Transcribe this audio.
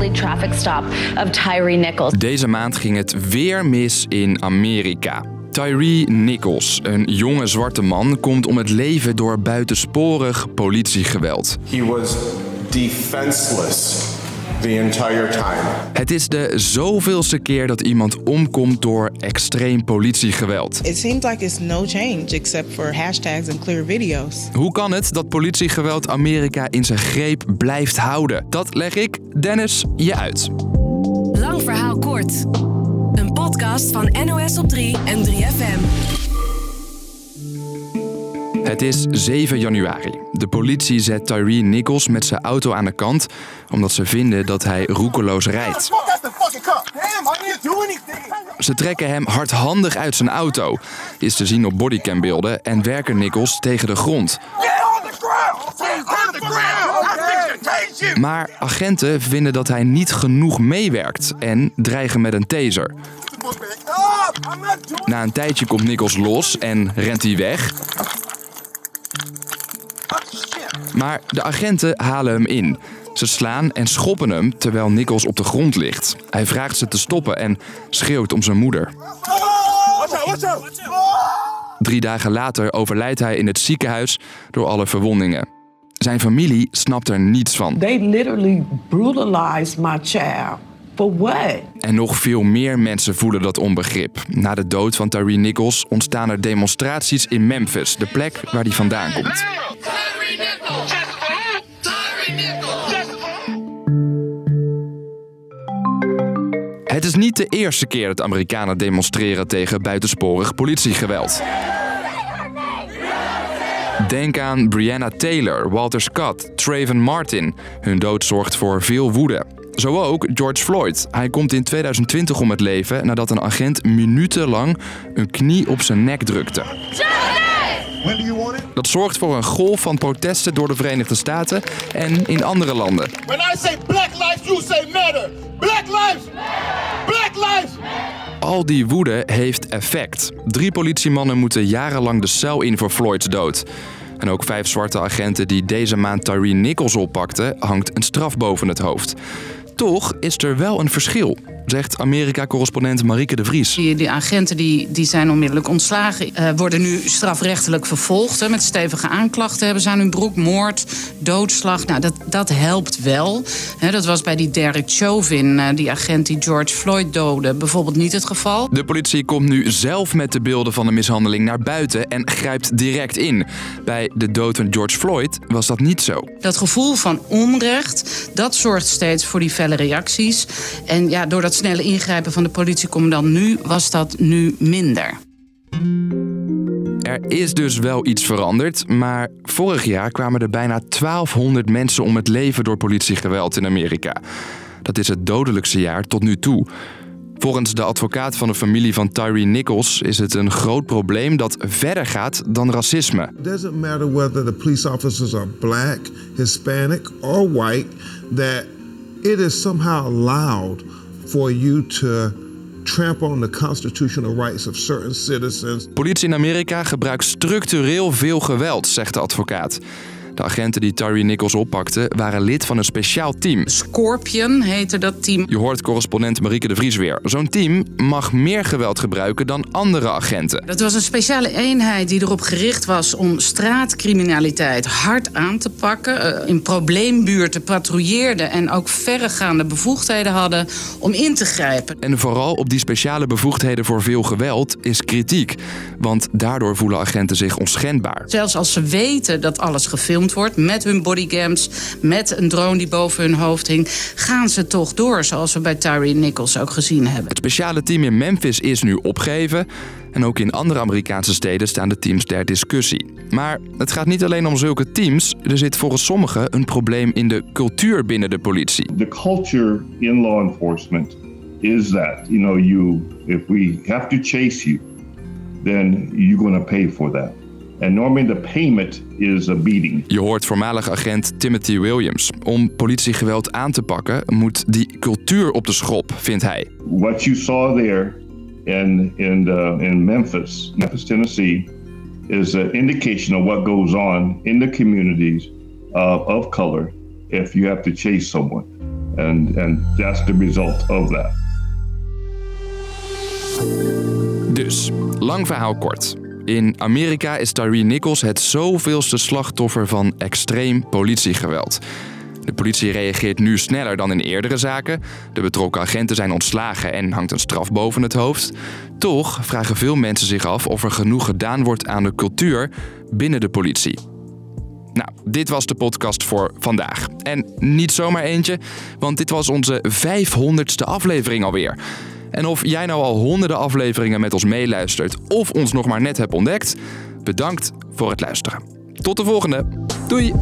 deadly traffic stop of Tyree Nichols. Deze maand ging het weer mis in Amerika. Tyree Nichols, een jonge zwarte man, komt om het leven door buitensporig politiegeweld. He was defenseless the entire time. Het is de zoveelste keer dat iemand omkomt door extreem politiegeweld. It seems like it's no change except for hashtags and clear videos. Hoe kan het dat politiegeweld Amerika in zijn greep blijft houden? Dat leg ik, Dennis, je uit. Lang verhaal kort. Een podcast van NOS op 3 en 3FM. Het is 7 januari. De politie zet Tyree Nichols met zijn auto aan de kant omdat ze vinden dat hij roekeloos rijdt. Ze trekken hem hardhandig uit zijn auto, is te zien op bodycambeelden en werken Nichols tegen de grond. Maar agenten vinden dat hij niet genoeg meewerkt en dreigen met een taser. Na een tijdje komt Nichols los en rent hij weg. Maar de agenten halen hem in. Ze slaan en schoppen hem terwijl Nichols op de grond ligt. Hij vraagt ze te stoppen en schreeuwt om zijn moeder. Drie dagen later overlijdt hij in het ziekenhuis door alle verwondingen. Zijn familie snapt er niets van. They literally brutalized my child. For what? En nog veel meer mensen voelen dat onbegrip. Na de dood van Tyree Nichols ontstaan er demonstraties in Memphis, de plek waar hij vandaan komt. Het is niet de eerste keer dat Amerikanen demonstreren tegen buitensporig politiegeweld. Denk aan Breonna Taylor, Walter Scott, Trayvon Martin. Hun dood zorgt voor veel woede. Zo ook George Floyd. Hij komt in 2020 om het leven nadat een agent minutenlang een knie op zijn nek drukte. Dat zorgt voor een golf van protesten door de Verenigde Staten en in andere landen. When I say black lives, you say matter. Black lives. Black lives. Al die woede heeft effect. Drie politiemannen moeten jarenlang de cel in voor Floyds dood. En ook vijf zwarte agenten die deze maand Tyree Nichols oppakten, hangt een straf boven het hoofd. Toch is er wel een verschil, zegt Amerika-correspondent Marieke de Vries. Die, die agenten die, die zijn onmiddellijk ontslagen, eh, worden nu strafrechtelijk vervolgd. Hè, met stevige aanklachten hebben ze aan hun broek, moord, doodslag. Nou, dat, dat helpt wel. Hè, dat was bij die Derek Chauvin, eh, die agent die George Floyd doodde, bijvoorbeeld niet het geval. De politie komt nu zelf met de beelden van de mishandeling naar buiten en grijpt direct in. Bij de dood van George Floyd was dat niet zo. Dat gevoel van onrecht, dat zorgt steeds voor die felle reacties. En ja, door dat snelle ingrijpen van de politiecommandant nu was dat nu minder. Er is dus wel iets veranderd, maar vorig jaar kwamen er bijna 1200 mensen om het leven door politiegeweld in Amerika. Dat is het dodelijkste jaar tot nu toe. Volgens de advocaat van de familie van Tyree Nichols is het een groot probleem dat verder gaat dan racisme. It doesn't matter whether the police officers are black, Hispanic, or white, that it is somehow allowed for you to trample on the constitutional rights of certain citizens. Politie in Amerika gebruikt structureel veel geweld, zegt de advocaat. De agenten die Tyree Nichols oppakten waren lid van een speciaal team. Scorpion heette dat team. Je hoort correspondent Marieke de Vries weer. Zo'n team mag meer geweld gebruiken dan andere agenten. Dat was een speciale eenheid die erop gericht was om straatcriminaliteit hard aan te pakken. eh, In probleembuurten patrouilleerden en ook verregaande bevoegdheden hadden om in te grijpen. En vooral op die speciale bevoegdheden voor veel geweld is kritiek. Want daardoor voelen agenten zich onschendbaar. Zelfs als ze weten dat alles gefilmd wordt met hun bodycams, met een drone die boven hun hoofd hing, gaan ze toch door, zoals we bij Tyree Nichols ook gezien hebben. Het speciale team in Memphis is nu opgeheven. En ook in andere Amerikaanse steden staan de teams ter discussie. Maar het gaat niet alleen om zulke teams. Er zit volgens sommigen een probleem in de cultuur binnen de politie. the culture in law enforcement is that you know you if we have to chase you then you're going to pay for that and normally the payment is a beating Je hoort voormalig agent Timothy Williams. Om politiegeweld aan te pakken moet die cultuur op de schop, vindt hij. what you saw there in in the, in Memphis Memphis Tennessee is an indication of what goes on in the communities uh, of color if you have to chase someone And, and that's the result of that. Dus, lang verhaal kort. In Amerika is Tyree Nichols het zoveelste slachtoffer van extreem politiegeweld. De politie reageert nu sneller dan in eerdere zaken. De betrokken agenten zijn ontslagen en hangt een straf boven het hoofd. Toch vragen veel mensen zich af of er genoeg gedaan wordt aan de cultuur binnen de politie. Nou, dit was de podcast voor vandaag. En niet zomaar eentje, want dit was onze 500ste aflevering alweer. En of jij nou al honderden afleveringen met ons meeluistert of ons nog maar net hebt ontdekt, bedankt voor het luisteren. Tot de volgende. Doei!